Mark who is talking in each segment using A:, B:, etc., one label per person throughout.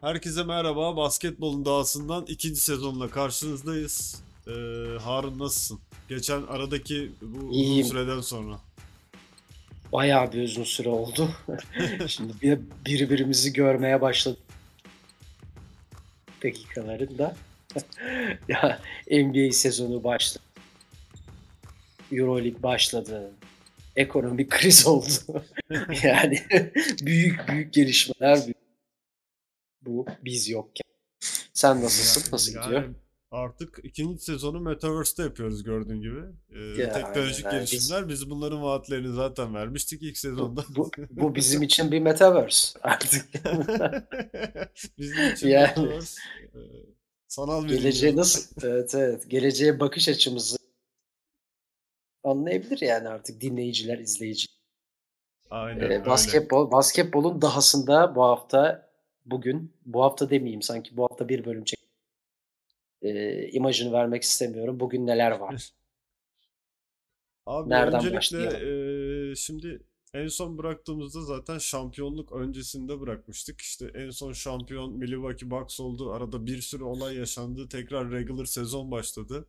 A: Herkese merhaba. Basketbolun dağısından ikinci sezonla karşınızdayız. Ee, Harun nasılsın? Geçen aradaki bu
B: İyiyim.
A: süreden sonra.
B: Bayağı bir uzun süre oldu. Şimdi bir, birbirimizi görmeye başladık dakikalarında. ya NBA sezonu başladı. Euroleague başladı. Ekonomik kriz oldu. yani büyük büyük gelişmeler. Bu biz yokken. Sen nasılsın? Nasıl
A: Yani
B: gidiyor?
A: Artık ikinci sezonu Metaverse'te yapıyoruz gördüğün gibi. Ee,
B: Ya,
A: teknolojik
B: aynen, biz-
A: gelişimler. Biz bunların vaatlerini zaten vermiştik ilk sezonda.
B: Bu, bu bizim için bir metaverse artık.
A: Bizim için
B: Yani.
A: Metaverse, e, sanal bir
B: Geleceğe nasıl evet evet geleceğe bakış açımızı anlayabilir yani artık dinleyiciler, izleyiciler.
A: Aynen
B: Ee, basketbol basketbolun dahasında bu hafta bugün bu hafta demeyeyim sanki bu hafta bir bölüm çek. Ee, imajını vermek istemiyorum. Bugün neler var?
A: Abi
B: Nereden
A: öncelikle
B: başlayalım?
A: eee, şimdi en son bıraktığımızda zaten şampiyonluk öncesinde bırakmıştık. İşte en son şampiyon Milwaukee Bucks oldu. Arada bir sürü olay yaşandı. Tekrar regular sezon başladı.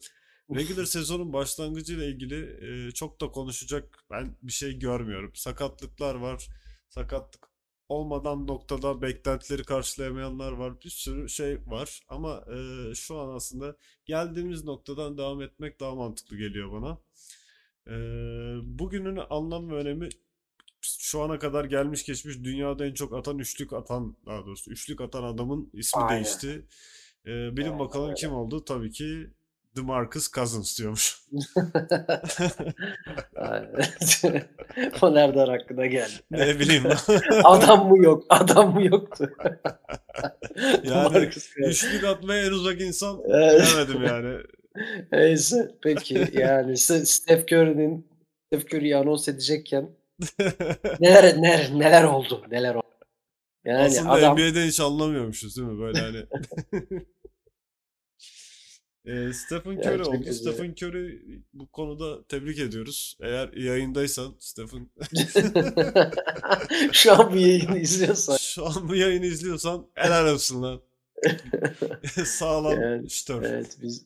A: Regular sezonun başlangıcıyla ilgili eee, çok da konuşacak ben bir şey görmüyorum. Sakatlıklar var. Sakatlık olmadan noktada beklentileri karşılayamayanlar var. Bir sürü şey var. Ama eee, şu an aslında geldiğimiz noktadan devam etmek daha mantıklı geliyor bana. Ee, bugünün anlam ve önemi şu ana kadar gelmiş geçmiş dünyada en çok atan üçlük atan daha doğrusu üçlük atan adamın ismi
B: Aynen.
A: değişti. Ee, bilin
B: Aynen
A: bakalım
B: öyle.
A: kim oldu? Tabii ki DeMarcus Cousins diyormuş.
B: O nereden aklına geldi?
A: Ne bileyim
B: Adam mı yok? Adam mı yoktu?
A: Yani üçlük atmaya en uzak insan bilemedim yani.
B: Neyse peki yani Steph Curry'nin Steph Curry'yi anons edecekken neler neler neler oldu neler oldu. Yani
A: Aslında
B: adam
A: NBA'den hiç anlamıyormuşuz değil mi? Böyle hani. Ee, Stephen Curry
B: Gerçek
A: oldu. Stephen Curry bu konuda tebrik ediyoruz. Eğer yayındaysan Stephen
B: şu an bu yayını izliyorsan
A: şu an bu yayını izliyorsan helal olsun lan. Sağlam
B: Yani,
A: şütör.
B: evet biz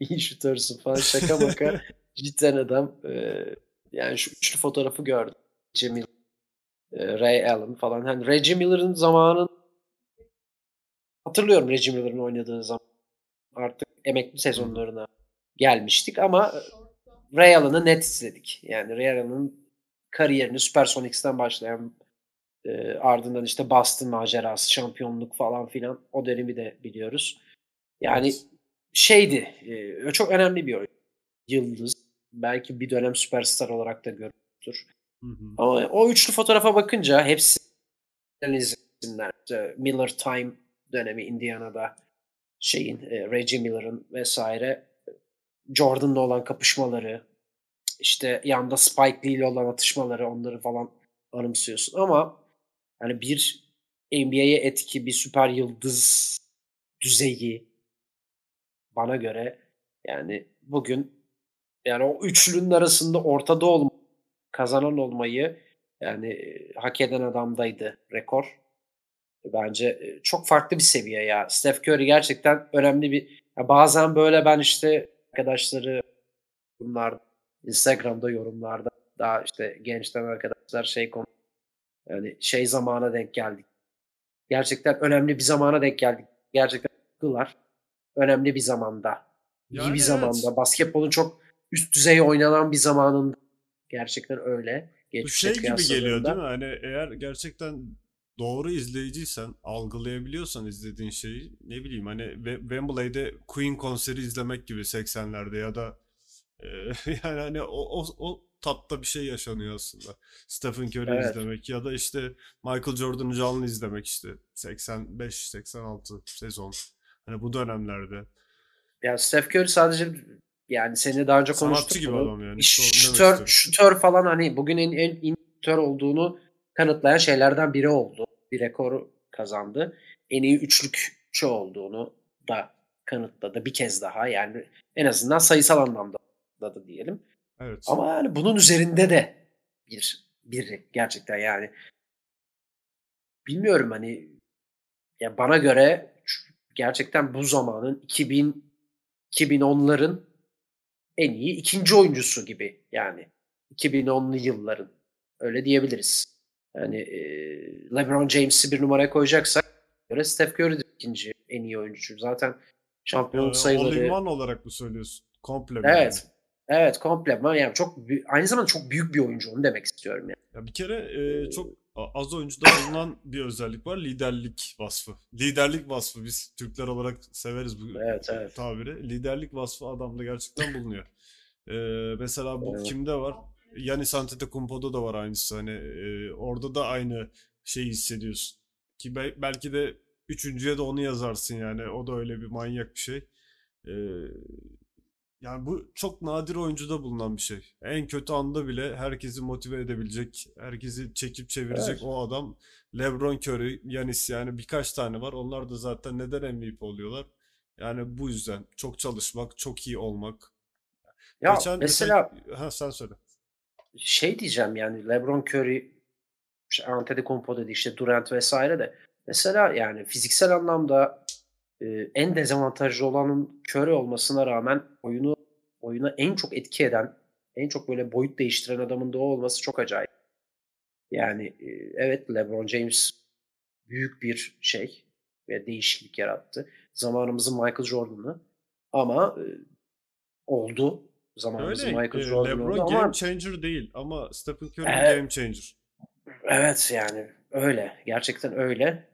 B: iyi şutörsün falan şaka maka cidden adam e, yani şu üçlü fotoğrafı gördüm. Miller, e, Ray Allen falan. Hani Reggie Miller'ın zamanın hatırlıyorum Reggie Miller'ın oynadığı zaman artık emekli sezonlarına gelmiştik ama Ray Allen'ı net izledik. Yani Ray Allen'ın kariyerini Supersonics'ten başlayan e, ardından işte Boston macerası, şampiyonluk falan filan o dönemi de biliyoruz. Yani
A: Evet.
B: şeydi, e, çok önemli bir oyun. Yıldız. Belki bir dönem süperstar olarak da görülmüştür. Ama o üçlü fotoğrafa bakınca hepsi isimler. İşte Miller Time dönemi Indiana'da şeyin e, Reggie Miller'ın vesaire Jordan'la olan kapışmaları işte yanda Spike Lee ile olan atışmaları onları falan anımsıyorsun ama hani bir NBA'ye etki bir süper yıldız düzeyi bana göre yani bugün yani o üçlünün arasında ortada olma, kazanan olmayı yani e, hak eden adamdaydı rekor. Bence e, çok farklı bir seviye ya. Steph Curry gerçekten önemli bir ya bazen böyle ben işte arkadaşları bunlar Instagram'da yorumlarda daha işte gençten arkadaşlar şey konu yani şey zamana denk geldik. Gerçekten önemli bir zamana denk geldik. Gerçekten haklılar. Önemli bir zamanda. iyi
A: Yani
B: bir
A: evet.
B: zamanda. Basketbolun çok üst düzey oynanan bir zamanında. Gerçekten öyle.
A: Bu
B: Geçmişe
A: şey gibi geliyor değil mi? Hani eğer gerçekten doğru izleyiciysen, algılayabiliyorsan izlediğin şeyi ne bileyim hani Wem- Wembley'de Queen konseri izlemek gibi 80'lerde ya da e, yani hani o, o, o tatta bir şey yaşanıyor aslında. Stephen Curry
B: Evet.
A: izlemek ya da işte Michael Jordan'ı canlı izlemek işte 85-86 sezon. Hani bu dönemlerde.
B: Yani Steph Curry sadece yani seninle daha önce
A: Sanatçı
B: konuştuk
A: gibi
B: bunu.
A: adam yani.
B: Şütör, şütör falan hani bugün en, en iyi şütör olduğunu kanıtlayan şeylerden biri oldu. Bir rekoru kazandı. En iyi üçlükçü olduğunu da kanıtladı bir kez daha. Yani en azından sayısal anlamda da diyelim.
A: Evet.
B: Ama yani bunun üzerinde de bir biri gerçekten yani. Bilmiyorum hani ya bana göre gerçekten bu zamanın 2000 2010'ların en iyi ikinci oyuncusu gibi yani 2010'lu yılların öyle diyebiliriz. Yani e, LeBron James'i bir numaraya koyacaksak göre Steph Curry'dir ikinci en iyi oyuncu. Zaten şampiyonluk
A: Ee,
B: sayıları
A: all-in-one olarak mı söylüyorsun? Komple
B: Evet.
A: yani?
B: Evet komple yani çok aynı zamanda çok büyük bir oyuncu onu demek istiyorum yani.
A: Ya bir kere e, çok az oyuncuda bulunan bir özellik var. Liderlik vasfı. Liderlik vasfı. Biz Türkler olarak severiz bu
B: Evet, evet.
A: tabiri. Liderlik vasfı adamda gerçekten bulunuyor. E, mesela bu
B: Evet.
A: kimde var? Giannis Antetokounmpo'da da var aynısı. Hani e, orada da aynı şeyi hissediyorsun. Ki be- belki de üçüncüye de onu yazarsın yani. O da öyle bir manyak bir şey. E, yani bu çok nadir oyuncuda bulunan bir şey. En kötü anda bile herkesi motive edebilecek, herkesi çekip çevirecek
B: Evet.
A: o adam. LeBron Curry, Giannis yani birkaç tane var. Onlar da zaten neden MVP oluyorlar? Yani bu yüzden çok çalışmak, çok iyi olmak.
B: Ya
A: Geçen
B: mesela
A: ha sen söyle.
B: Şey diyeceğim yani LeBron Curry, işte Antetokounmpo dedi işte Durant vesaire de mesela yani fiziksel anlamda e, en dezavantajlı olanın Curry olmasına rağmen oyunu oyuna en çok etki eden, en çok böyle boyut değiştiren adamın da o olması çok acayip. Yani e, evet LeBron James büyük bir şey ve değişiklik yarattı. Zamanımızın Michael Jordan'ı ama e, oldu. Zamanımızın
A: Öyle,
B: Michael
A: e,
B: Jordan
A: LeBron
B: ama
A: game changer değil ama Stephen Curry
B: Evet.
A: game changer.
B: Evet yani öyle. Gerçekten öyle.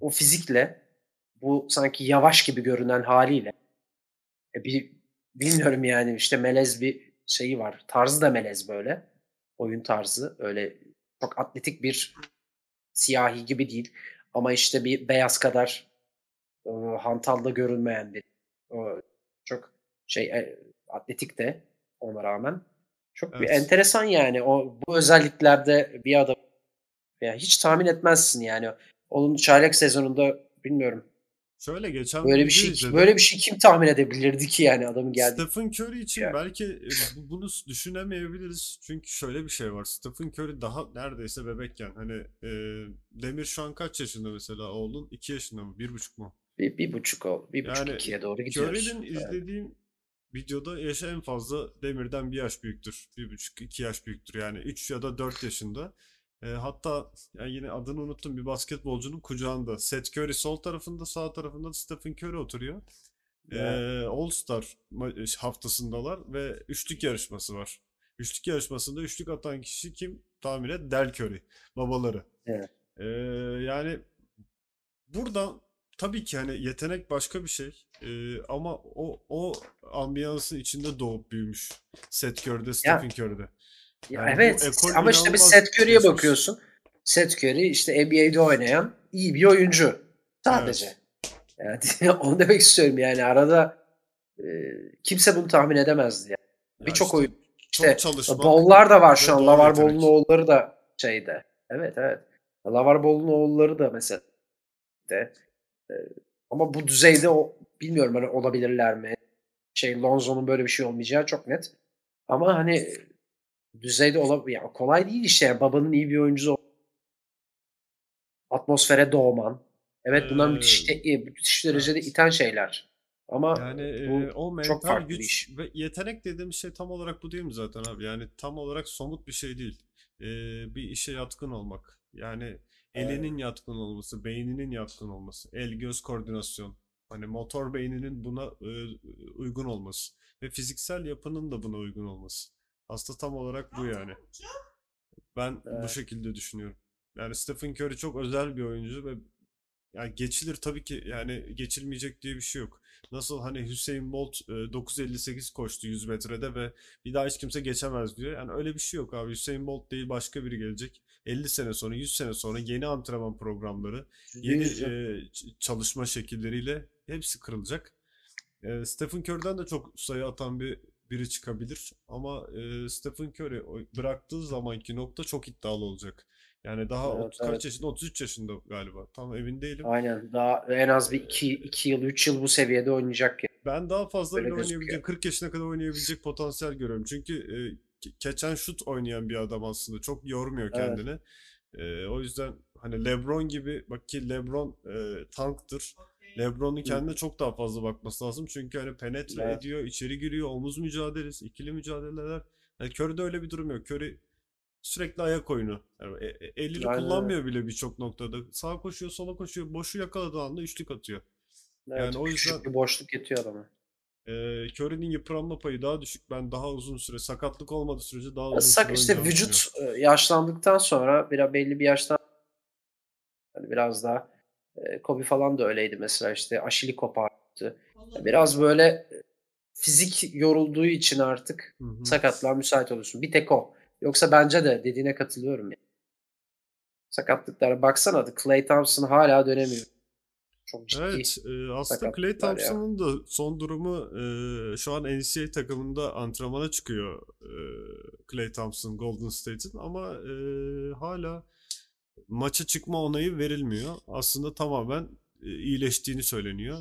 B: O fizikle bu sanki yavaş gibi görünen haliyle e, bir bilmiyorum yani işte melez bir şeyi var. Tarzı da melez böyle. Oyun tarzı öyle çok atletik bir siyahi gibi değil. Ama işte bir beyaz kadar e, hantalda görünmeyen bir o, çok şey e, atletik de ona rağmen çok bir
A: Evet.
B: enteresan yani o bu özelliklerde bir adam ya hiç tahmin etmezsin yani. Onun çaylak sezonunda bilmiyorum.
A: Şöyle geçen
B: Böyle bir şey
A: izledim.
B: böyle bir şey kim tahmin edebilirdi ki yani adamın geldi.
A: Stephen Curry için
B: Ya.
A: belki e, bu- bunu düşünemeyebiliriz. Çünkü şöyle bir şey var. Stephen Curry daha neredeyse bebekken. Hani e, Demir şu an kaç yaşında mesela oğlun? 2 yaşında mı? 1,5 mu?
B: Bir, bir buçuk ol, bir buçuk
A: Yani
B: ikiye doğru gidiyoruz.
A: Curry'nin izlediğim videoda yaşı en fazla Demir'den bir yaş büyüktür. 1,5-2 yaş büyüktür. Yani 3 ya da 4 yaşında. E, hatta yani yine adını unuttum bir basketbolcunun kucağında. Seth Curry sol tarafında sağ tarafında da Stephen Curry oturuyor.
B: Evet.
A: Ee, All Star haftasındalar ve üçlük yarışması var. Üçlük yarışmasında üçlük atan kişi kim? Tahmin et. Del Curry. Babaları.
B: Evet.
A: Ee, yani burada tabii ki hani yetenek başka bir şey. Ee, ama o o ambiyansın içinde doğup büyümüş. Seth Curry'de, Stephen Curry'de.
B: Ya
A: Yani
B: evet ama işte bir Seth Curry'e bakıyorsun. Seth Curry işte NBA'de oynayan iyi bir oyuncu. Sadece. Yani onu demek istiyorum yani arada e, kimse bunu tahmin edemezdi yani.
A: Ya
B: Birçok
A: işte
B: oyun
A: çok
B: işte Ball'lar da var şu an. Lavar. Ball'un oğulları da şeyde. Evet evet. Lavar Ball'un oğulları da mesela de. E, ama bu düzeyde o bilmiyorum hani olabilirler mi? Şey Lonzo'nun böyle bir şey olmayacağı çok net. Ama hani düzeyde olabilir. Ya kolay değil işte. Yani babanın iyi bir oyuncusu atmosfere doğman. Evet bunlar
A: Ee,
B: müthiş, e, müthiş derecede
A: evet.
B: iten şeyler. Ama
A: Yani
B: bu
A: e, o
B: çok
A: mental
B: farklı bir
A: güç
B: iş.
A: ve yetenek dediğimiz şey tam olarak bu değil mi zaten abi? Yani tam olarak somut bir şey değil. E, bir işe yatkın olmak. Yani elinin yatkın olması, beyninin yatkın olması, el göz koordinasyon. Hani motor beyninin buna e, uygun olması ve fiziksel yapının da buna uygun olması. Aslında tam olarak bu yani. Ben bu
B: Evet.
A: şekilde düşünüyorum. Yani Stephen Curry çok özel bir oyuncu ve yani geçilir tabii ki yani geçilmeyecek diye bir şey yok. Nasıl hani Hüseyin Bolt e, 9.58 koştu 100 metrede ve bir daha hiç kimse geçemez diyor. Yani öyle bir şey yok abi. Hüseyin Bolt değil başka biri gelecek. 50 sene sonra 100 sene sonra yeni antrenman programları, yeni e, çalışma şekilleriyle hepsi kırılacak. E, Stephen Curry'den de çok sayı atan bir biri çıkabilir ama e, Stephen Curry bıraktığı zamanki nokta çok iddialı olacak. Yani daha
B: Evet,
A: ot- kaç
B: evet.
A: yaşında? 33 yaşında galiba. Tam emin değilim.
B: Aynen. Daha en az bir 2 2 yıl 3 yıl bu seviyede oynayacak ya.
A: Ben daha fazla bile oynayabilecek, 40 yaşına kadar oynayabilecek potansiyel görüyorum. Çünkü e, catch and shoot oynayan bir adam aslında. Çok yormuyor
B: Evet.
A: kendini. E, o yüzden hani LeBron gibi bak ki LeBron e, tanktır. LeBron'un kendine çok daha fazla bakması lazım. Çünkü hani penetre
B: Evet.
A: ediyor, içeri giriyor, omuz mücadelesi, ikili mücadeleler. Yani Curry'de öyle bir durum yok. Curry sürekli ayak oyunu. Yani e- e- elini
B: Aynen
A: kullanmıyor bile birçok noktada. Sağa koşuyor, sola koşuyor. Boşu yakaladığı anda üçlük atıyor.
B: Evet,
A: Yani o yüzden
B: bir boşluk yetiyor adama.
A: E, Curry'nin yıpranma payı daha düşük. Ben daha uzun süre, sakatlık olmadığı sürece daha uzun süre
B: Sak işte
A: oynayacağını
B: vücut
A: düşünüyorum.
B: e, yaşlandıktan sonra biraz belli bir yaştan hani biraz daha e, Kobe falan da öyleydi mesela işte Aşili koparttı. Biraz böyle e, fizik yorulduğu için artık
A: Hı hı.
B: sakatlığa müsait oluyorsun. Bir tek o. Yoksa bence de dediğine katılıyorum. Yani. Sakatlıklara baksana da Klay Thompson hala dönemiyor. Çok ciddi.
A: Evet, e, aslında
B: ya.
A: Thompson'ın da son durumu e, şu an NCAA takımında antrenmana çıkıyor e, Klay Thompson Golden State'in ama e, hala maça çıkma onayı verilmiyor. Aslında tamamen e, iyileştiğini söyleniyor.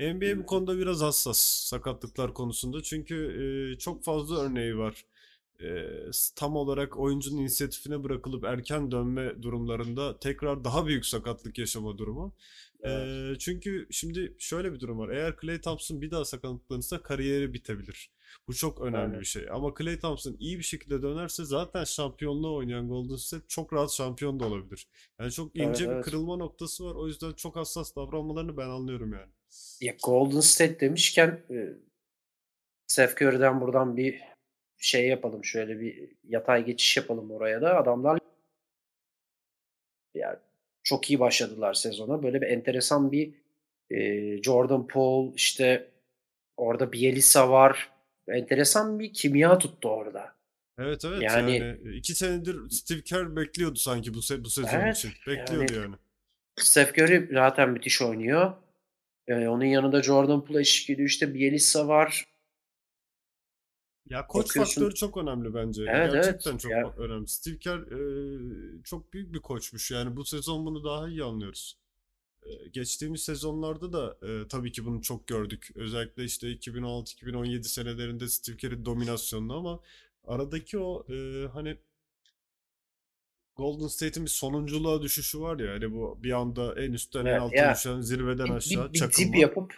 A: NBA bu konuda biraz hassas sakatlıklar konusunda çünkü e, çok fazla örneği var. E, tam olarak oyuncunun inisiyatifine bırakılıp erken dönme durumlarında tekrar daha büyük sakatlık yaşama durumu.
B: Evet.
A: Eee, çünkü şimdi şöyle bir durum var. Eğer Klay Thompson bir daha sakatlanırsa kariyeri bitebilir. Bu çok önemli
B: Aynen.
A: bir şey. Ama Klay Thompson iyi bir şekilde dönerse zaten şampiyonluğu oynayan Golden State çok rahat şampiyon da olabilir. Yani çok
B: Evet,
A: ince bir
B: evet.
A: kırılma noktası var. O yüzden çok hassas davranmalarını ben anlıyorum yani.
B: Ya Golden State demişken e, Steph Curry'den buradan bir şey yapalım. Şöyle bir yatay geçiş yapalım oraya da. Adamlar çok iyi başladılar sezona. Böyle bir enteresan bir e, Jordan Poole işte orada Bielisa var. Enteresan bir kimya tuttu orada.
A: Evet evet
B: Yani-
A: yani iki senedir Steve Kerr bekliyordu sanki bu se- bu sezon
B: Evet,
A: için. Bekliyordu
B: yani-
A: yani.
B: Steph Curry zaten müthiş oynuyor. E, onun yanında Jordan Poole eşlik ediyor. İşte Bielisa var.
A: Ya koç
B: Bakıyorsun-
A: faktörü çok önemli bence.
B: Evet, evet.
A: Gerçekten çok
B: Ya-
A: önemli. Steve Kerr e, çok büyük bir koçmuş. Yani bu sezon bunu daha iyi anlıyoruz. E, geçtiğimiz sezonlarda da e, tabii ki bunu çok gördük. Özellikle işte 2016-2017 senelerinde Steve Kerr'in dominasyonunu ama aradaki o e, hani Golden State'in bir sonunculuğa düşüşü var ya hani bu bir anda en üstten en
B: Evet, ya.
A: düşen zirveden
B: Bir,
A: aşağı
B: bir, bir dip
A: çakılma.
B: yapıp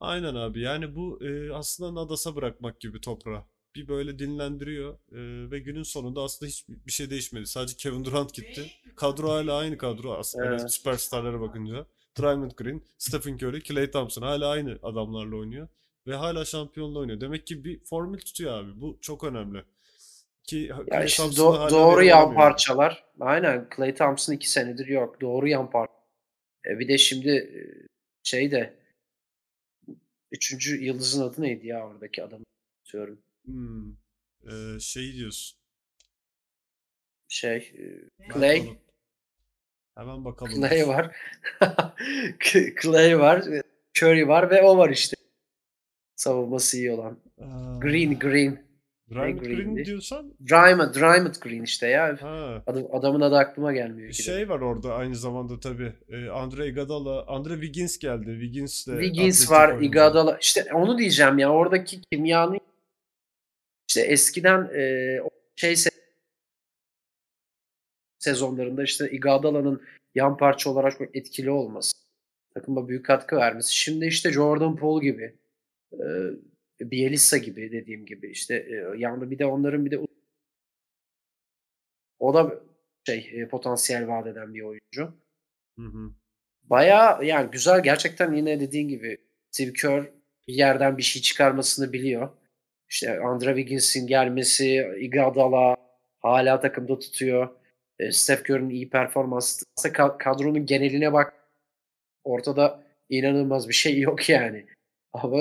A: Aynen abi yani bu e, aslında nadasa bırakmak gibi toprağı. Bir böyle dinlendiriyor e, ve günün sonunda aslında hiçbir şey değişmedi. Sadece Kevin Durant gitti. Kadro hala aynı kadro aslında
B: Evet.
A: süperstarlara bakınca. Draymond Green, Stephen Curry, Klay Thompson hala aynı adamlarla oynuyor. Ve hala şampiyonla oynuyor. Demek ki bir formül tutuyor abi. Bu çok önemli. Ki
B: ya işte do- doğru yan
A: alamıyor.
B: parçalar. Aynen Klay Thompson iki senedir yok. Doğru yan parça. E, bir de şimdi şey de üçüncü yıldızın adı neydi ya oradaki adam? Diyorum.
A: Hmm. E, şey diyorsun.
B: Şey e, Clay.
A: Hemen bakalım.
B: Clay var. Clay var. Curry var ve o var işte. Savunması iyi olan.
A: Aa,
B: Green, Green.
A: Draymond Green diyorsan
B: Draymond, Draymond Green işte ya.
A: ha.
B: Adamın adı aklıma gelmiyor.
A: Bir
B: ki de.
A: şey var orada aynı zamanda tabii. Ee, Andre Iguodala, Andre Wiggins geldi. Wiggins de
B: Wiggins var,
A: oyuncu.
B: Iguodala. İşte onu diyeceğim ya. Oradaki kimyanın işte eskiden e, şey se- sezonlarında işte Iguodala'nın yan parça olarak çok etkili olması. Takıma büyük katkı vermesi. Şimdi işte Jordan Poole gibi e, Bielisa gibi dediğim gibi işte e, yanında bir de onların bir de o da şey e, potansiyel vaat eden bir oyuncu.
A: Hı hı.
B: Bayağı yani güzel gerçekten yine dediğin gibi Steve Kerr bir yerden bir şey çıkarmasını biliyor. İşte Andre Wiggins'in gelmesi, Iguodala hala takımda tutuyor. E, Steph Curry'nin iyi performansı. Aslında ka- kadronun geneline bak ortada inanılmaz bir şey yok yani. Ama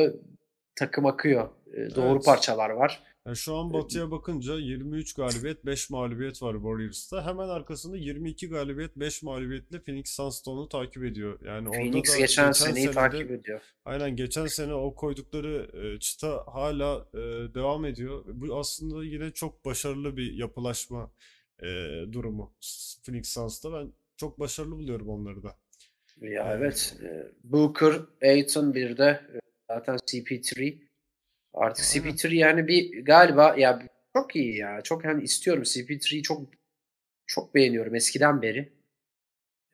B: takım akıyor. E, doğru
A: Evet.
B: parçalar var.
A: Yani şu an Batı'ya bakınca 23 galibiyet, 5 mağlubiyet var Warriors'ta. Hemen arkasında 22 galibiyet, 5 mağlubiyetle Phoenix Suns da onu takip ediyor. Yani orada
B: Phoenix
A: da
B: geçen
A: geçen
B: seneyi
A: sene de-
B: takip ediyor.
A: Aynen geçen sene o koydukları e, çıta hala e, devam ediyor. Bu aslında yine çok başarılı bir yapılaşma e, durumu Phoenix Suns'ta. Ben çok başarılı buluyorum onları da.
B: Ya
A: Ee,
B: evet. e, Booker, Ayton bir de e, zaten CP3. Artık
A: Aynen.
B: CP3 yani bir galiba ya çok iyi ya. Çok hani istiyorum CP3'yi çok çok beğeniyorum eskiden beri.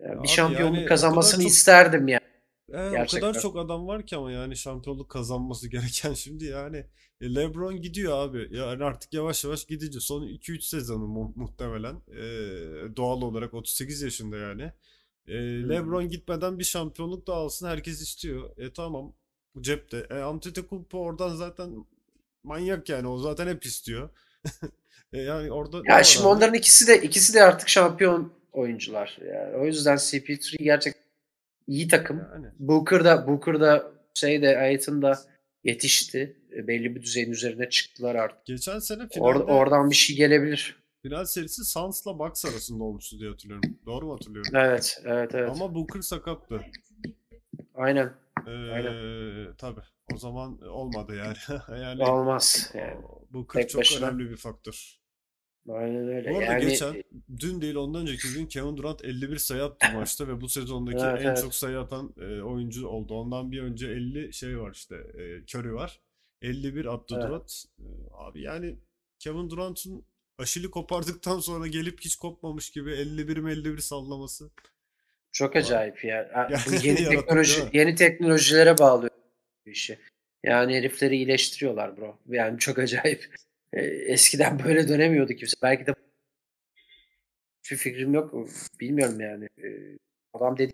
B: Yani
A: Abi
B: bir şampiyonluk
A: yani o
B: kazanmasını
A: çok-
B: isterdim yani.
A: O
B: Gerçekten.
A: kadar çok adam var ki ama yani şampiyonluk kazanması gereken şimdi yani e, LeBron gidiyor abi. Yani artık yavaş yavaş gidecek. Son 2-3 sezonu mu- muhtemelen. E, doğal olarak 38 yaşında yani. E, LeBron gitmeden bir şampiyonluk da alsın herkes istiyor. E tamam bu cepte. E, Antetokounmpo oradan zaten manyak yani o zaten hep istiyor. E, yani orada
B: Ya şimdi
A: abi?
B: onların ikisi de ikisi de artık şampiyon oyuncular. Yani o yüzden CP3 gerçekten iyi takım.
A: Yani.
B: Booker da Booker da şeyde Ayton da yetişti. E, Belli bir düzeyin üzerine çıktılar artık.
A: Geçen sene
B: Or-
A: finalde
B: oradan bir şey gelebilir.
A: final serisi Suns'la Bucks arasında olmuştu diye hatırlıyorum. Doğru mu hatırlıyorum?
B: Evet, evet, evet.
A: Ama Booker sakattı.
B: Aynen.
A: Ee, tabii. O zaman olmadı yani. yani
B: Olmaz. Yani.
A: Booker
B: Tek
A: çok
B: başına.
A: önemli bir faktör.
B: Aynen öyle.
A: Bu arada
B: yani
A: geçen dün değil ondan önceki gün Kevin Durant 51 sayı attı maçta ve bu sezondaki
B: Evet,
A: en
B: evet.
A: çok sayı atan e, oyuncu oldu. Ondan bir önce 50 şey var işte e, Curry var. 51 attı
B: Evet.
A: Durant. E, abi yani Kevin Durant'ın aşili kopardıktan sonra gelip hiç kopmamış gibi 51 51 sallaması.
B: Çok acayip ya.
A: Yani
B: yeni teknoloji yeni teknolojilere bağlıyor işi. Yani herifleri iyileştiriyorlar bro. Yani çok acayip. E, Eskiden böyle dönemiyordu kimse. Belki de hiçbir fikrim yok. Bilmiyorum yani. E, Adam dedi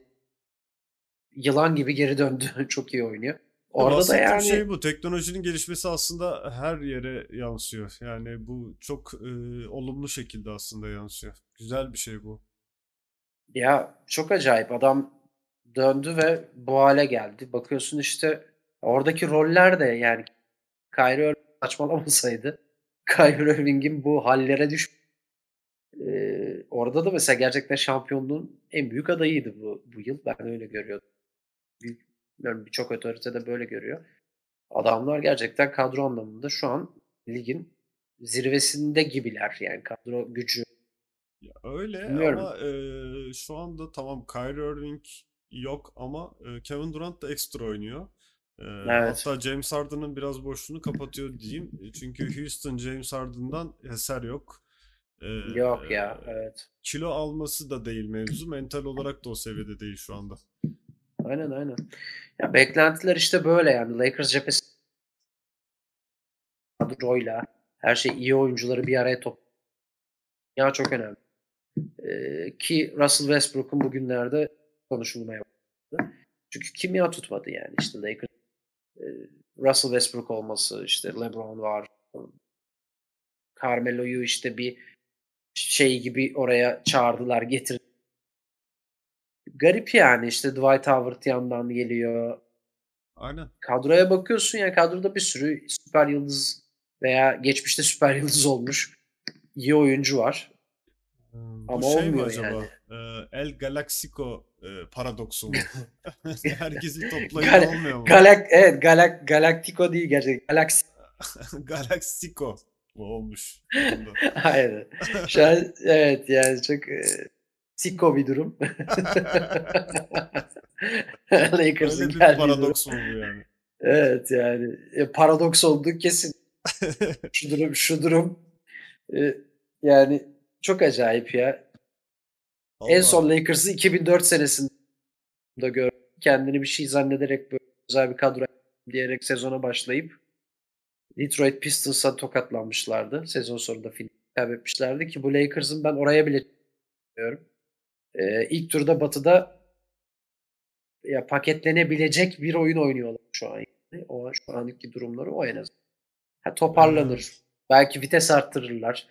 B: yılan gibi geri döndü. Çok iyi oynuyor. Orada da
A: Bahsettiğim
B: yani
A: şey bu. Teknolojinin gelişmesi aslında her yere yansıyor. Yani bu çok e, olumlu şekilde aslında yansıyor. Güzel bir şey bu.
B: Ya çok acayip. Adam döndü ve bu hale geldi. Bakıyorsun işte oradaki roller de yani Kyrie Irving saçmalamasaydı Kyrie Irving'in bu hallere düş Ee, orada da mesela gerçekten şampiyonluğun en büyük adayıydı bu, bu yıl. Ben öyle görüyordum. Bilmiyorum, birçok otorite de böyle görüyor. Adamlar gerçekten kadro anlamında şu an ligin zirvesinde gibiler. Yani kadro gücü.
A: Ya öyle
B: Bilmiyorum.
A: ama e, şu anda tamam Kyrie Irving yok ama e, Kevin Durant da ekstra oynuyor. E,
B: Evet.
A: hatta James Harden'ın biraz boşluğunu kapatıyor diyeyim. E, Çünkü Houston James Harden'dan eser yok. E,
B: Yok ya. Evet.
A: Kilo alması da değil mevzu. Mental olarak da o seviyede değil şu anda.
B: Aynen aynen. Ya beklentiler işte böyle yani. Lakers cephesi kadroyla her şey iyi oyuncuları bir araya top. Ya çok önemli. Ee, ki Russell Westbrook'un bugünlerde konuşulmaya başladı. Çünkü kimya tutmadı yani işte Lakers e, Russell Westbrook olması işte LeBron var. Carmelo'yu işte bir şey gibi oraya çağırdılar getir. Garip yani işte Dwight Howard yandan geliyor.
A: Aynen.
B: Kadroya bakıyorsun ya kadroda bir sürü süper yıldız veya geçmişte süper yıldız olmuş iyi oyuncu var.
A: Bu
B: Ama
A: şey mi acaba?
B: yani.
A: E, El Galaxico e, paradoksu mu? Herkesi toplayın
B: Gal-
A: olmuyor mu?
B: Galak evet Galak Galactico değil gerçekten. Galaxy.
A: Galaxico bu olmuş. Bunda.
B: Aynen. Şu an evet yani çok e, siko bir durum. Lakers'ın
A: Öyle bir
B: geldiği durum.
A: paradoks mu bu yani?
B: Evet yani e, paradoks olduğu kesin. Şu durum şu durum e, yani çok acayip ya. En
A: Allah.
B: son Lakers'ı 2004 senesinde gördüm. Kendini bir şey zannederek böyle güzel bir kadro diyerek sezona başlayıp Detroit Pistons'a tokatlanmışlardı. Sezon sonunda final kaybetmişlerdi ki bu Lakers'ın ben oraya bile diyorum. Ee, ilk turda Batı'da ya paketlenebilecek bir oyun oynuyorlar şu an. Yani. O şu anki durumları o en azından. Ha, toparlanır. Belki vites arttırırlar.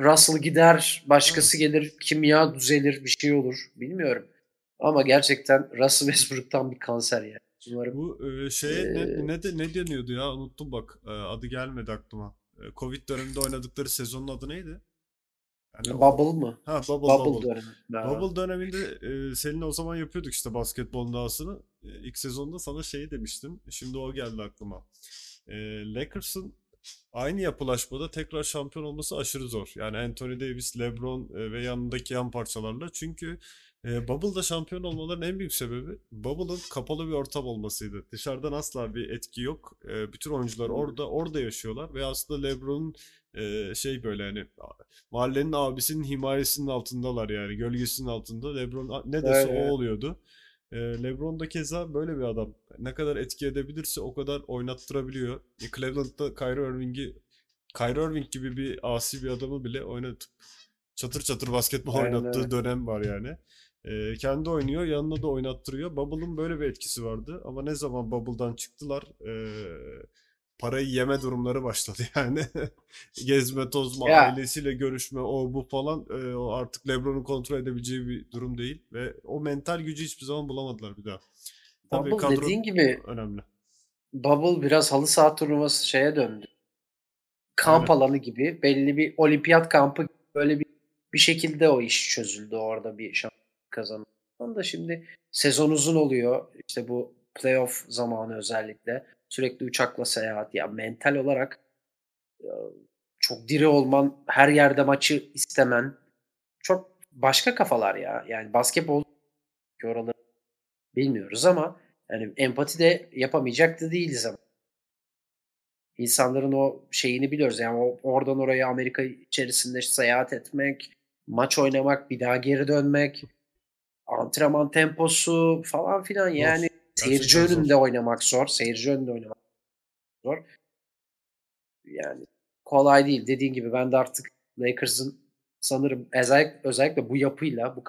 B: Russell gider, başkası gelir, kimya düzelir, bir şey olur. Bilmiyorum. Ama gerçekten Russell Westbrook'tan bir kanser yani. Umarım
A: Bu e, şeye ne,
B: Ee,
A: ne de ne deniyordu ya unuttum bak E, adı gelmedi aklıma. E, Covid döneminde oynadıkları sezonun adı neydi? Yani o-
B: Bubble mı?
A: Ha Bubble
B: Bubble,
A: Bubble.
B: dönemi. Ha.
A: Bubble döneminde e, seninle o zaman yapıyorduk işte basketbol dahasını. E, ilk sezonda sana şey demiştim. Şimdi o geldi aklıma. E, Lakers'ın aynı yapılaşmada tekrar şampiyon olması aşırı zor. Yani Anthony Davis, LeBron e, ve yanındaki yan parçalarla. Çünkü E, Bubble'da şampiyon olmaların en büyük sebebi Bubble'ın kapalı bir ortam olmasıydı. Dışarıdan asla bir etki yok. E, bütün oyuncular orada orada yaşıyorlar ve aslında LeBron'un e, şey böyle hani mahallenin abisinin himayesinin altındalar yani gölgesinin altında. LeBron ne dese o
B: Öyle.
A: oluyordu. E, LeBron da keza böyle bir adam. Ne kadar etki edebilirse o kadar oynattırabiliyor. E, Cleveland'da Kyrie Irving'i Kyrie Irving gibi bir asi bir adamı bile oynatıp çatır çatır basketbol
B: Aynen
A: oynattığı dönem var yani. Ee, kendi oynuyor, yanına da oynattırıyor. Bubble'ın böyle bir etkisi vardı ama ne zaman Bubble'dan çıktılar ee, parayı yeme durumları başladı yani. Gezme, tozma,
B: Ya
A: ailesiyle görüşme, o bu falan ee, o artık LeBron'un kontrol edebileceği bir durum değil ve o mental gücü hiçbir zaman bulamadılar bir daha. Tabii
B: Bubble
A: kadro
B: dediğin gibi
A: önemli.
B: Bubble biraz halı saha turnuvası şeye döndü. Kamp
A: Aynen.
B: alanı gibi belli bir olimpiyat kampı böyle bir bir şekilde o iş çözüldü orada bir şampiyon kazanan. da şimdi sezon uzun oluyor. İşte bu playoff zamanı özellikle sürekli uçakla seyahat ya mental olarak e, çok diri olman, her yerde maçı istemen çok başka kafalar ya. Yani basketbol oraları bilmiyoruz ama yani empati de yapamayacak da değiliz ama. İnsanların o şeyini biliyoruz. Yani oradan oraya Amerika içerisinde seyahat etmek, maç oynamak, bir daha geri dönmek, antrenman temposu falan filan yani seyirci
A: Gerçekten
B: önünde
A: zor.
B: oynamak zor. Seyirci önünde oynamak zor. Yani kolay değil. Dediğin gibi ben de artık Lakers'ın sanırım özellikle, özellikle bu yapıyla bu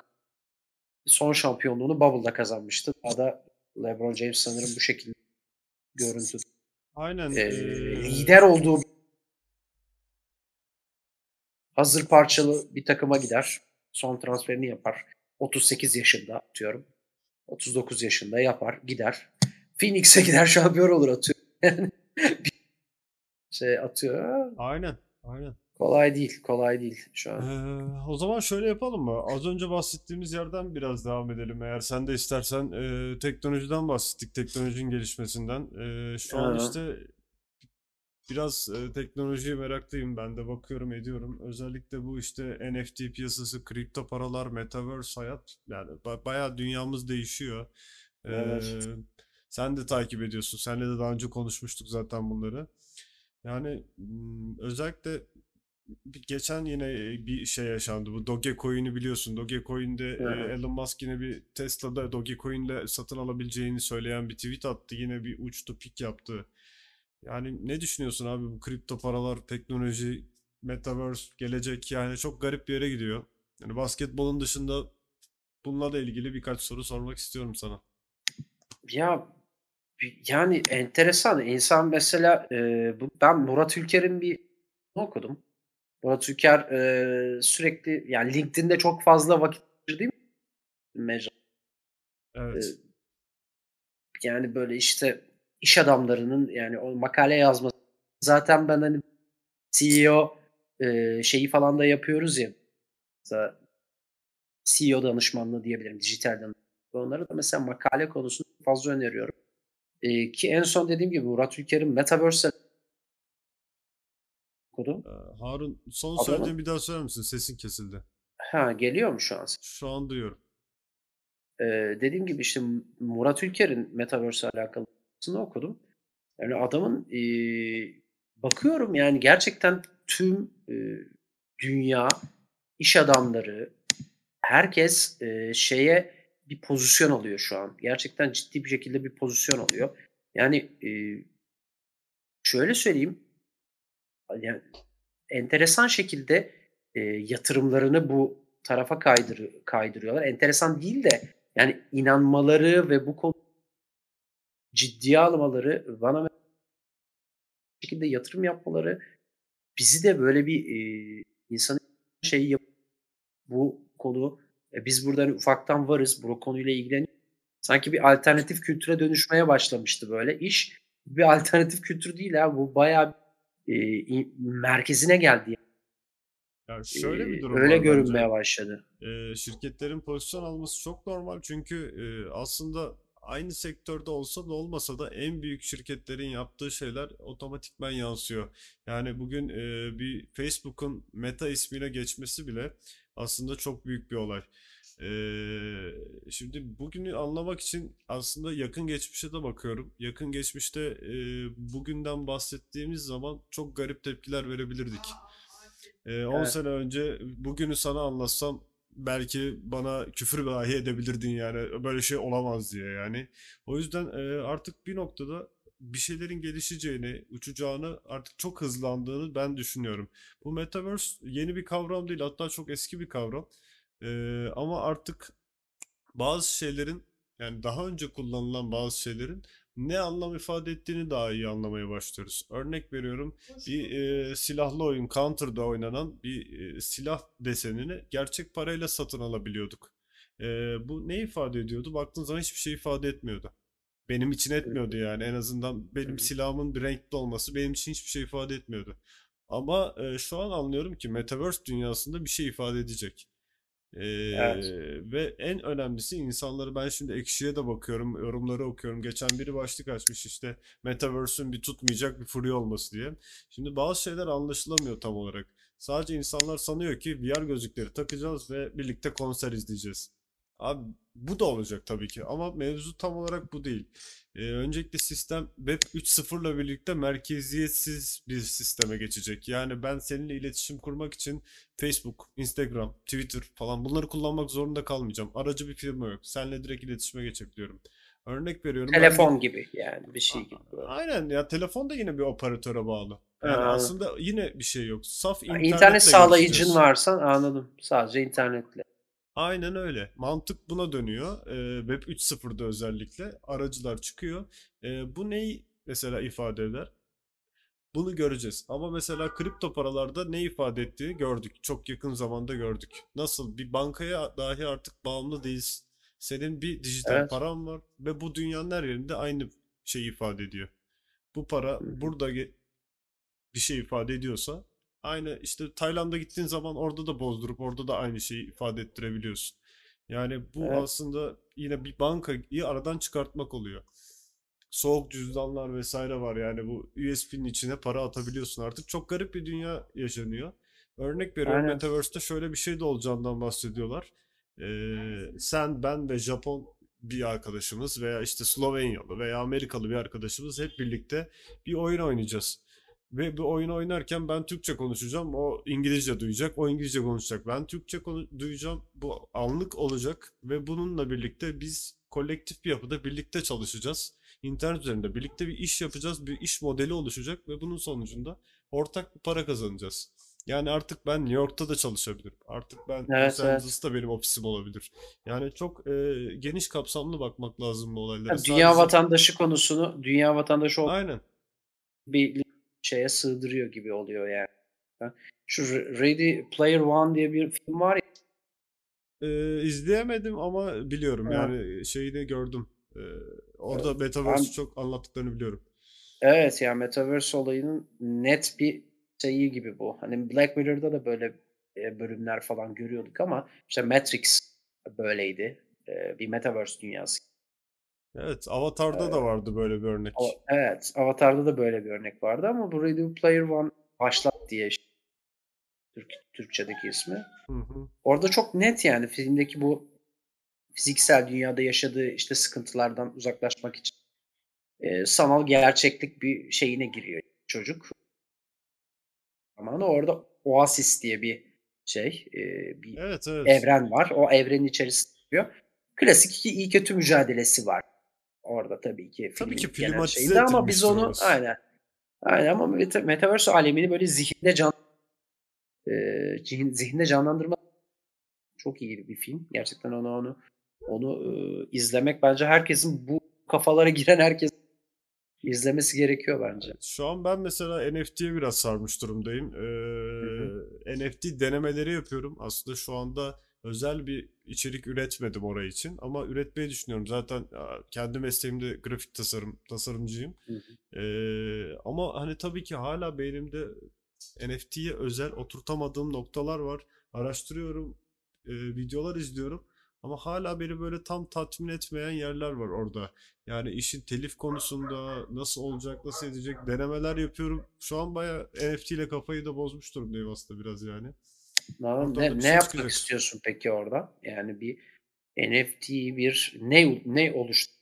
B: son şampiyonluğunu Bubble'da kazanmıştı. Daha da LeBron James sanırım bu şekilde görüntü.
A: Aynen.
B: Ee, lider olduğu hazır parçalı bir takıma gider. Son transferini yapar. 38 yaşında atıyorum. 39 yaşında yapar. Gider. Phoenix'e gider şampiyon olur atıyor. Yani şey atıyor.
A: aynen. Aynen.
B: Kolay değil. Kolay değil şu an.
A: Ee, o zaman şöyle yapalım mı? Az önce bahsettiğimiz yerden biraz devam edelim. Eğer sen de istersen Ee, teknolojiden bahsettik, teknolojinin gelişmesinden. Ee, şu an işte biraz e, teknolojiye meraklıyım. Ben de bakıyorum, ediyorum. Özellikle bu işte NFT piyasası, kripto paralar, metaverse hayat. Yani ba- bayağı dünyamız değişiyor. Ee,
B: Evet.
A: sen de takip ediyorsun. Seninle de daha önce konuşmuştuk zaten bunları. Yani özellikle geçen yine e, bir şey yaşandı. Bu Dogecoin'i biliyorsun. Dogecoin'de e,
B: hı.
A: Elon Musk yine bir Tesla'da Dogecoin'le satın alabileceğini söyleyen bir tweet attı. Yine bir uçtu pik yaptı. Yani ne düşünüyorsun abi bu kripto paralar, teknoloji, metaverse, gelecek yani çok garip bir yere gidiyor. Yani basketbolun dışında bununla da ilgili birkaç soru sormak istiyorum sana.
B: Ya yani enteresan. İnsan mesela e, bu, ben Murat Ülker'in bir okudum. Murat Ülker e, sürekli yani LinkedIn'de çok fazla vakit geçirdiği bir mecra. E,
A: Evet.
B: yani böyle işte iş adamlarının yani o makale yazması. Zaten ben hani CEO e, şeyi falan da yapıyoruz ya. Mesela CEO danışmanlığı diyebilirim. Dijital danışmanlığı. Onları da mesela makale konusunda fazla öneriyorum. E, ki en son dediğim gibi Murat Ülker'in Metaverse okudum.
A: Ee, Harun son söylediğini bir daha söyler misin? Sesin kesildi.
B: ha geliyor mu şu an?
A: Şu an duyuyorum.
B: E, dediğim gibi işte Murat Ülker'in Metaverse alakalısını okudum. Yani adamın e, bakıyorum yani gerçekten tüm e, dünya iş adamları herkes e, şeye bir pozisyon alıyor şu an. Gerçekten ciddi bir şekilde bir pozisyon alıyor. Yani e, şöyle söyleyeyim yani enteresan şekilde e, yatırımlarını bu tarafa kaydır, kaydırıyorlar. Enteresan değil de yani inanmaları ve bu konu ciddiye almaları bana şekilde yatırım yapmaları bizi de böyle bir e, insanın şeyi yap bu konu e, biz burada hani ufaktan varız bu konuyla ilgileniyoruz. Sanki bir alternatif kültüre dönüşmeye başlamıştı böyle iş. Bir alternatif kültür değil ha bu bayağı e, merkezine geldi.
A: Ya
B: E,
A: şöyle bir durum
B: öyle
A: var
B: görünmeye
A: bence.
B: başladı.
A: Ee, şirketlerin pozisyon alması çok normal çünkü e, aslında aynı sektörde olsa da olmasa da en büyük şirketlerin yaptığı şeyler otomatikman yansıyor. Yani bugün e, bir Facebook'un Meta ismine geçmesi bile aslında çok büyük bir olay. Ee, şimdi bugünü anlamak için aslında yakın geçmişe de bakıyorum. Yakın geçmişte e, bugünden bahsettiğimiz zaman çok garip tepkiler verebilirdik. Ee, 10
B: Evet.
A: sene önce bugünü sana anlatsam belki bana küfür dahi edebilirdin yani böyle şey olamaz diye yani. O yüzden e, artık bir noktada bir şeylerin gelişeceğini, uçacağını, artık çok hızlandığını ben düşünüyorum. Bu Metaverse yeni bir kavram değil, hatta çok eski bir kavram. Ee, ama artık bazı şeylerin yani daha önce kullanılan bazı şeylerin ne anlam ifade ettiğini daha iyi anlamaya başlıyoruz. Örnek veriyorum bir e, silahlı oyun Counter'da oynanan bir e, silah desenini gerçek parayla satın alabiliyorduk. E, bu ne ifade ediyordu? Baktığın zaman hiçbir şey ifade etmiyordu. Benim için etmiyordu yani en azından benim silahımın bir renkli olması benim için hiçbir şey ifade etmiyordu. Ama e, şu an anlıyorum ki Metaverse dünyasında bir şey ifade edecek.
B: Evet.
A: ve en önemlisi insanları ben şimdi Ekşi'ye de bakıyorum, yorumları okuyorum. Geçen biri başlık açmış işte Metaverse'ün bir tutmayacak bir furya olması diye. Şimdi bazı şeyler anlaşılamıyor tam olarak. Sadece insanlar sanıyor ki VR gözlükleri takacağız ve birlikte konser izleyeceğiz. Abi bu da olacak tabii ki ama mevzu tam olarak bu değil. Ee, öncelikle sistem Web 3.0 ile birlikte merkeziyetsiz bir sisteme geçecek. Yani ben seninle iletişim kurmak için Facebook, Instagram, Twitter falan bunları kullanmak zorunda kalmayacağım. Aracı bir firma yok. Seninle direkt iletişime geçebiliyorum. Örnek veriyorum. ben
B: Telefon gibi yani bir şey gibi. böyle.
A: Aynen ya telefon da yine bir operatöre bağlı. Yani
B: Ha,
A: aslında yine bir şey yok. Saf
B: İnternet,
A: internetle
B: sağlayıcın
A: görüşeceğiz.
B: varsa anladım. Sadece internetle.
A: Aynen öyle. Mantık buna dönüyor. Ee, Web 3.0'da özellikle aracılar çıkıyor. Ee, bu neyi mesela ifade eder? Bunu göreceğiz. Ama mesela kripto paralarda ne ifade ettiğini gördük. Çok yakın zamanda gördük. Nasıl bir bankaya dahi artık bağımlı değilsin. Senin bir dijital
B: Evet.
A: paran var ve bu dünyanın her yerinde aynı şeyi ifade ediyor. Bu para burada bir şey ifade ediyorsa aynı işte Tayland'a gittiğin zaman orada da bozdurup orada da aynı şeyi ifade ettirebiliyorsun. Yani bu
B: Evet.
A: aslında yine bir bankayı aradan çıkartmak oluyor. Soğuk cüzdanlar vesaire var yani bu USB'nin içine para atabiliyorsun artık. Çok garip bir dünya yaşanıyor. Örnek veriyorum
B: Aynen.
A: Metaverse'te şöyle bir şey de olacağından bahsediyorlar. Ee, sen, ben ve Japon bir arkadaşımız veya işte Slovenyalı veya Amerikalı bir arkadaşımız hep birlikte bir oyun oynayacağız. Ve bu oyunu oynarken ben Türkçe konuşacağım, o İngilizce duyacak, o İngilizce konuşacak. Ben Türkçe duyacağım, bu anlık olacak ve bununla birlikte biz kolektif bir yapıda birlikte çalışacağız. İnternet üzerinde birlikte bir iş yapacağız, bir iş modeli oluşacak ve bunun sonucunda ortak bir para kazanacağız. Yani artık ben New York'ta da çalışabilirim. Artık ben
B: Evet,
A: Los
B: evet.
A: Angeles'ta benim ofisim olabilir. Yani çok e, geniş kapsamlı bakmak lazım bu olaylara.
B: Ha, Dünya
A: Sadece
B: vatandaşı konusunu dünya vatandaşı olduğu
A: aynen.
B: bir şeye sığdırıyor gibi oluyor yani. Şu Ready Player One diye bir film var ya.
A: Ee, izleyemedim ama biliyorum
B: Ha.
A: yani şeyini gördüm. Ee, orada Metaverse'ü çok anlattıklarını biliyorum.
B: Evet ya Metaverse olayının net bir şeyi gibi bu. Hani Black Mirror'da da böyle bölümler falan görüyorduk ama işte Matrix böyleydi. Bir Metaverse dünyası.
A: Evet, Avatar'da da vardı böyle bir örnek.
B: Ama- Evet, Avatar'da da böyle bir örnek vardı ama bu Ready Player One başlat diye işte Türk, Türkçedeki ismi.
A: Hı hı.
B: Orada çok net yani filmdeki bu fiziksel dünyada yaşadığı işte sıkıntılardan uzaklaşmak için e, sanal gerçeklik bir şeyine giriyor çocuk. Ama da orada Oasis diye bir şey, e, bir
A: Evet, evet.
B: evren var. O evrenin içerisinde giriyor. Klasik iki iyi kötü mücadelesi var. Orada tabii ki
A: Tabii ki filmatize
B: ama biz onu
A: orası.
B: aynen. Aynen ama Meta- Metaverse alemini böyle zihinde can e, zihin- zihinde canlandırma çok iyi bir film. Gerçekten onu onu onu e, izlemek bence herkesin bu kafalara giren herkes izlemesi gerekiyor bence.
A: Şu an ben mesela NFT'ye biraz sarmış durumdayım. Ee, NFT denemeleri yapıyorum. Aslında şu anda özel bir içerik üretmedim oraya için ama üretmeyi düşünüyorum. Zaten kendi mesleğimde grafik tasarım tasarımcıyım.
B: Hı hı.
A: Ee, ama hani tabii ki hala beynimde NFT'ye özel oturtamadığım noktalar var. Araştırıyorum, e, videolar izliyorum. Ama hala beni böyle tam tatmin etmeyen yerler var orada. Yani işin telif konusunda nasıl olacak, nasıl edecek denemeler yapıyorum. Şu an bayağı NFT ile kafayı da bozmuş durumdayım aslında biraz yani. Da
B: ne, ne yapmak
A: çıkacak.
B: istiyorsun peki orada? Yani bir NFT bir ne ne oluştu?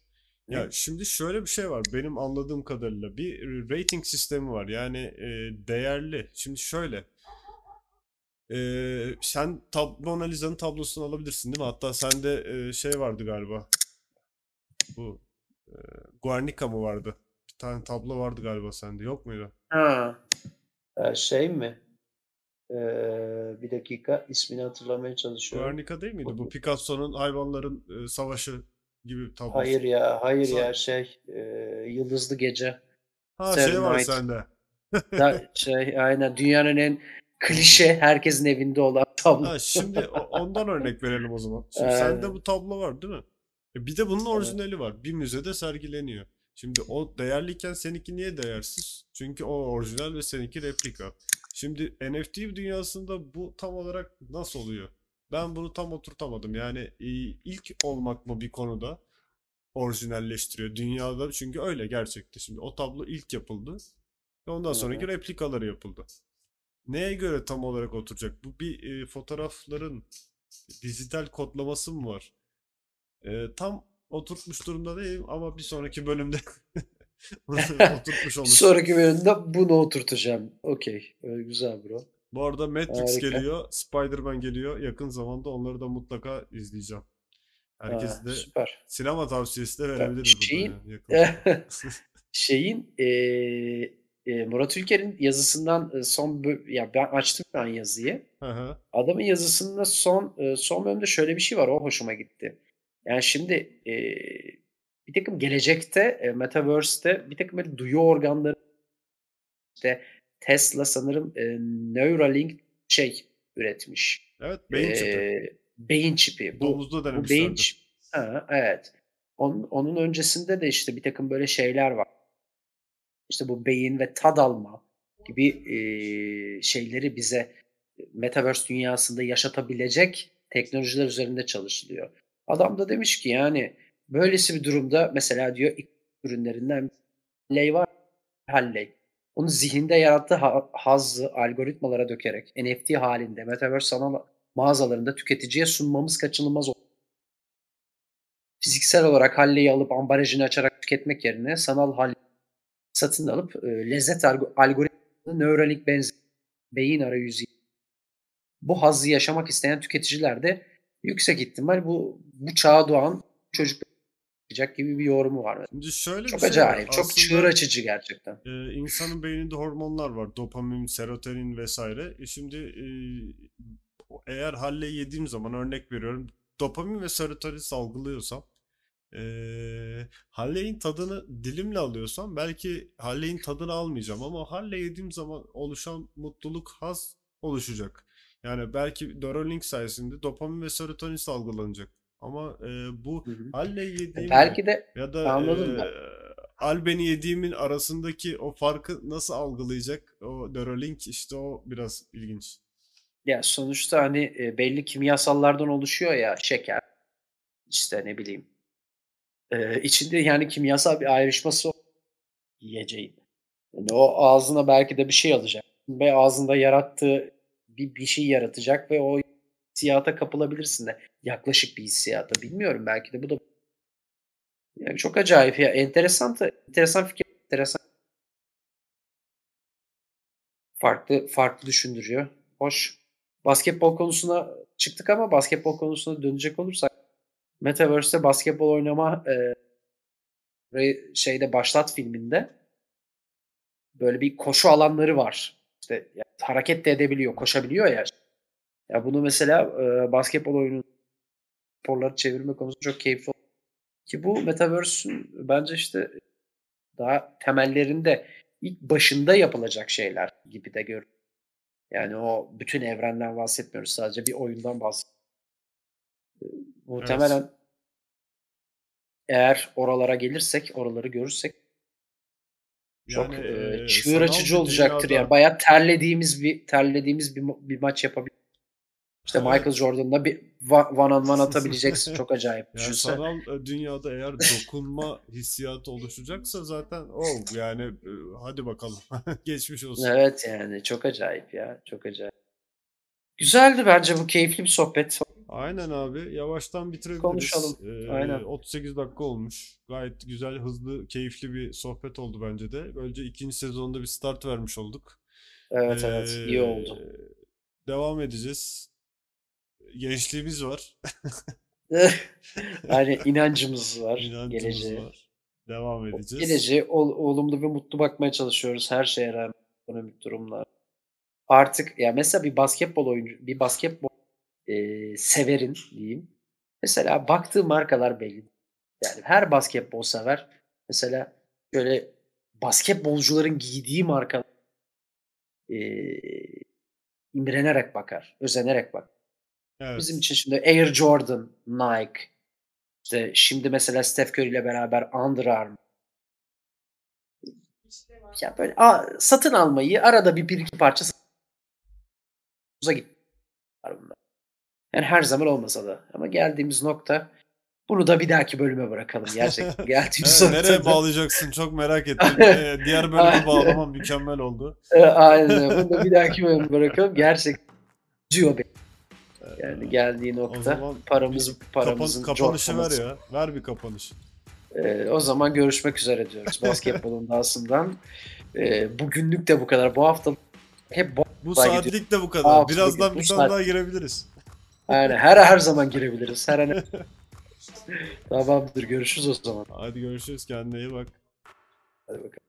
A: Ya şimdi şöyle bir şey var. Benim anladığım kadarıyla bir rating sistemi var. Yani e, değerli. Şimdi şöyle. e, sen tab Mona Lisa'nın tablosunu alabilirsin değil mi? Hatta sende e, şey vardı galiba. Bu e, Guernica mı vardı? Bir tane tablo vardı galiba sende. Yok muydu?
B: Ha. Ee, şey mi? Ee, bir dakika ismini hatırlamaya çalışıyorum.
A: Guernica değil miydi? Bu Picasso'nun hayvanların e, savaşı gibi tablosu.
B: Hayır ya, hayır
A: Sa-
B: ya şey e, Yıldızlı Gece.
A: Ha
B: Starry
A: şey var
B: Night.
A: sende.
B: Da, şey aynen dünyanın en klişe herkesin evinde olan tablo.
A: Ha şimdi ondan örnek verelim o zaman. Şimdi
B: Aynen.
A: sende bu tablo var değil mi? E bir de bunun
B: Evet.
A: orijinali var. Bir müzede sergileniyor. Şimdi o değerliyken seninki niye değersiz? Çünkü o orijinal ve seninki replika. Şimdi NFT dünyasında bu tam olarak nasıl oluyor? Ben bunu tam oturtamadım. Yani e, ilk olmak mı bir konuda orijinalleştiriyor dünyada çünkü öyle gerçekte. Şimdi o tablo ilk yapıldı ve ondan sonraki
B: hı.
A: replikaları yapıldı. Neye göre tam olarak oturacak? Bu bir e, fotoğrafların dijital kodlaması mı var? E, tam oturtmuş durumda değilim ama bir sonraki bölümde oturtmuş
B: Bir
A: olur.
B: sonraki bölümde bunu oturtacağım. Okey. Ee, güzel bro.
A: Bu arada Matrix
B: Harika.
A: geliyor, Spider-Man geliyor. Yakın zamanda onları da mutlaka izleyeceğim. Herkes
B: Ha,
A: de
B: süper.
A: sinema tavsiyesi de verebiliriz
B: şeyin-
A: yani.
B: Şeyin eee, e, Murat Ülker'in yazısından e, son ya ben açtım ben yazıyı.
A: Hı hı.
B: Adamın yazısında son e, son bölümde şöyle bir şey var. O hoşuma gitti. Yani şimdi e, bir takım gelecekte e, Metaverse'te bir takım böyle duyu organları işte Tesla sanırım e, Neuralink şey üretmiş.
A: Evet, beyin çipi.
B: E, beyin çipi. Bu,
A: Domuzda
B: bu
A: denemişlerdi.
B: beyin çip- Ha, evet. Onun, onun öncesinde de işte bir takım böyle şeyler var. İşte bu beyin ve tad alma gibi e, şeyleri bize Metaverse dünyasında yaşatabilecek teknolojiler üzerinde çalışılıyor. Adam da demiş ki yani böylesi bir durumda mesela diyor ilk ürünlerinden Halley var. Halley. Onu zihinde yarattığı ha- hazzı algoritmalara dökerek NFT halinde Metaverse sanal mağazalarında tüketiciye sunmamız kaçınılmaz olur. Fiziksel olarak Halley'i alıp ambalajını açarak tüketmek yerine sanal Halley satın alıp e, lezzet alg- algoritmasını Neuralink benzer beyin arayüzü bu hazzı yaşamak isteyen tüketiciler de yüksek ihtimal bu bu çağa doğan çocuk yapacak gibi bir yorumu var.
A: Şimdi şöyle
B: Çok
A: şey var.
B: acayip, çok
A: Aslında
B: çığır açıcı gerçekten.
A: e, insanın beyninde hormonlar var. Dopamin, serotonin vesaire. E şimdi e, eğer Halley yediğim zaman örnek veriyorum. Dopamin ve serotonin salgılıyorsam e, Halley'in tadını dilimle alıyorsam belki Halley'in tadını almayacağım ama Halley yediğim zaman oluşan mutluluk, haz oluşacak. Yani belki Neuralink sayesinde dopamin ve serotonin salgılanacak. Ama e, bu. Halley yediğimle
B: Belki de
A: ya da
B: Anladım ben.
A: eee, Albeni yediğimin arasındaki o farkı nasıl algılayacak? O Neuralink işte o biraz ilginç.
B: ya sonuçta hani e, belli kimyasallardan oluşuyor ya şeker işte ne bileyim e, içinde yani kimyasal bir ayrışması o yiyeceğin. Yani o ağzına belki de bir şey alacak ve ağzında yarattığı bir, bir şey yaratacak ve o hissiyata kapılabilirsin de yaklaşık bir hissiyata bilmiyorum belki de bu da yani çok acayip ya enteresan da enteresan fikir enteresan farklı farklı düşündürüyor. Hoş. Basketbol konusuna çıktık ama basketbol konusuna dönecek olursak Metaverse'te basketbol oynama e, şeyde başlat filminde böyle bir koşu alanları var. İşte hareket de edebiliyor, koşabiliyor ya. Ya bunu mesela e, basketbol oyunu sporları çevirme konusu çok keyifli. Ki bu Metaverse'ün bence işte daha temellerinde ilk başında yapılacak şeyler gibi de görüyorum. Yani o bütün evrenden bahsetmiyoruz. Sadece bir oyundan bahsediyoruz. Muhtemelen eğer oralara gelirsek, oraları görürsek çok
A: Yani
B: e, çığır açıcı olacaktır
A: dünyada
B: ya. Bayağı terlediğimiz bir terlediğimiz bir, bir maç yapabiliriz. İşte
A: Evet.
B: Michael Jordan'la bir one on one atabileceksin. Çok acayip.
A: yani
B: Düşünsene.
A: sanal e, dünyada eğer dokunma hissiyatı oluşacaksa zaten o yani e, hadi bakalım geçmiş olsun.
B: Evet yani çok acayip ya. Çok acayip. Güzeldi bence bu keyifli bir sohbet.
A: Aynen abi. Yavaştan bitirebiliriz.
B: Konuşalım.
A: Ee,
B: Aynen.
A: 38 dakika olmuş. Gayet güzel, hızlı, keyifli bir sohbet oldu bence de. Böylece ikinci sezonda bir start vermiş olduk.
B: Evet evet iyi
A: Ee,
B: oldu.
A: Devam edeceğiz. Gençliğimiz var.
B: Yani inancımız var
A: inancımız
B: geleceğe.
A: var. Devam edeceğiz.
B: Geleceğe ol- olumlu ve mutlu bakmaya çalışıyoruz her şeye rağmen ekonomik durumlar. Artık ya mesela bir basketbol oyuncu, bir basketbol e, severin diyeyim. Mesela baktığı markalar belli. Yani her basketbol sever mesela şöyle basketbolcuların giydiği marka e, imrenerek bakar, özenerek bakar.
A: Evet.
B: Bizim için şimdi Air Jordan, Nike, işte şimdi mesela Steph Curry ile beraber Under Armour. Ya böyle a- satın almayı arada bir, bir iki parça uza git. Yani her zaman olmasa da. Ama geldiğimiz nokta bunu da bir dahaki bölüme bırakalım. Gerçekten geldiğimiz
A: Evet, nereye bağlayacaksın? Çok merak ettim. Ee, diğer bölümü bağlamam mükemmel oldu.
B: E, Aynen. Bunu da bir dahaki bölüme bırakalım. Gerçekten üzüyor beni. Yani geldiği nokta paramız
A: Kapan,
B: paramızın
A: kapanışı ver ya. Ver bir kapanış.
B: Ee, o zaman görüşmek üzere diyoruz basketbolun dahasından. Ee, bugünlük de bu kadar. Bu hafta hep bu
A: Bu saatlik de bu kadar. Birazdan
B: bu
A: bir
B: saat-
A: tane daha girebiliriz.
B: yani her her zaman girebiliriz. Her an. Tamamdır. Görüşürüz o zaman.
A: Hadi görüşürüz. Kendine iyi bak.
B: Hadi bakalım.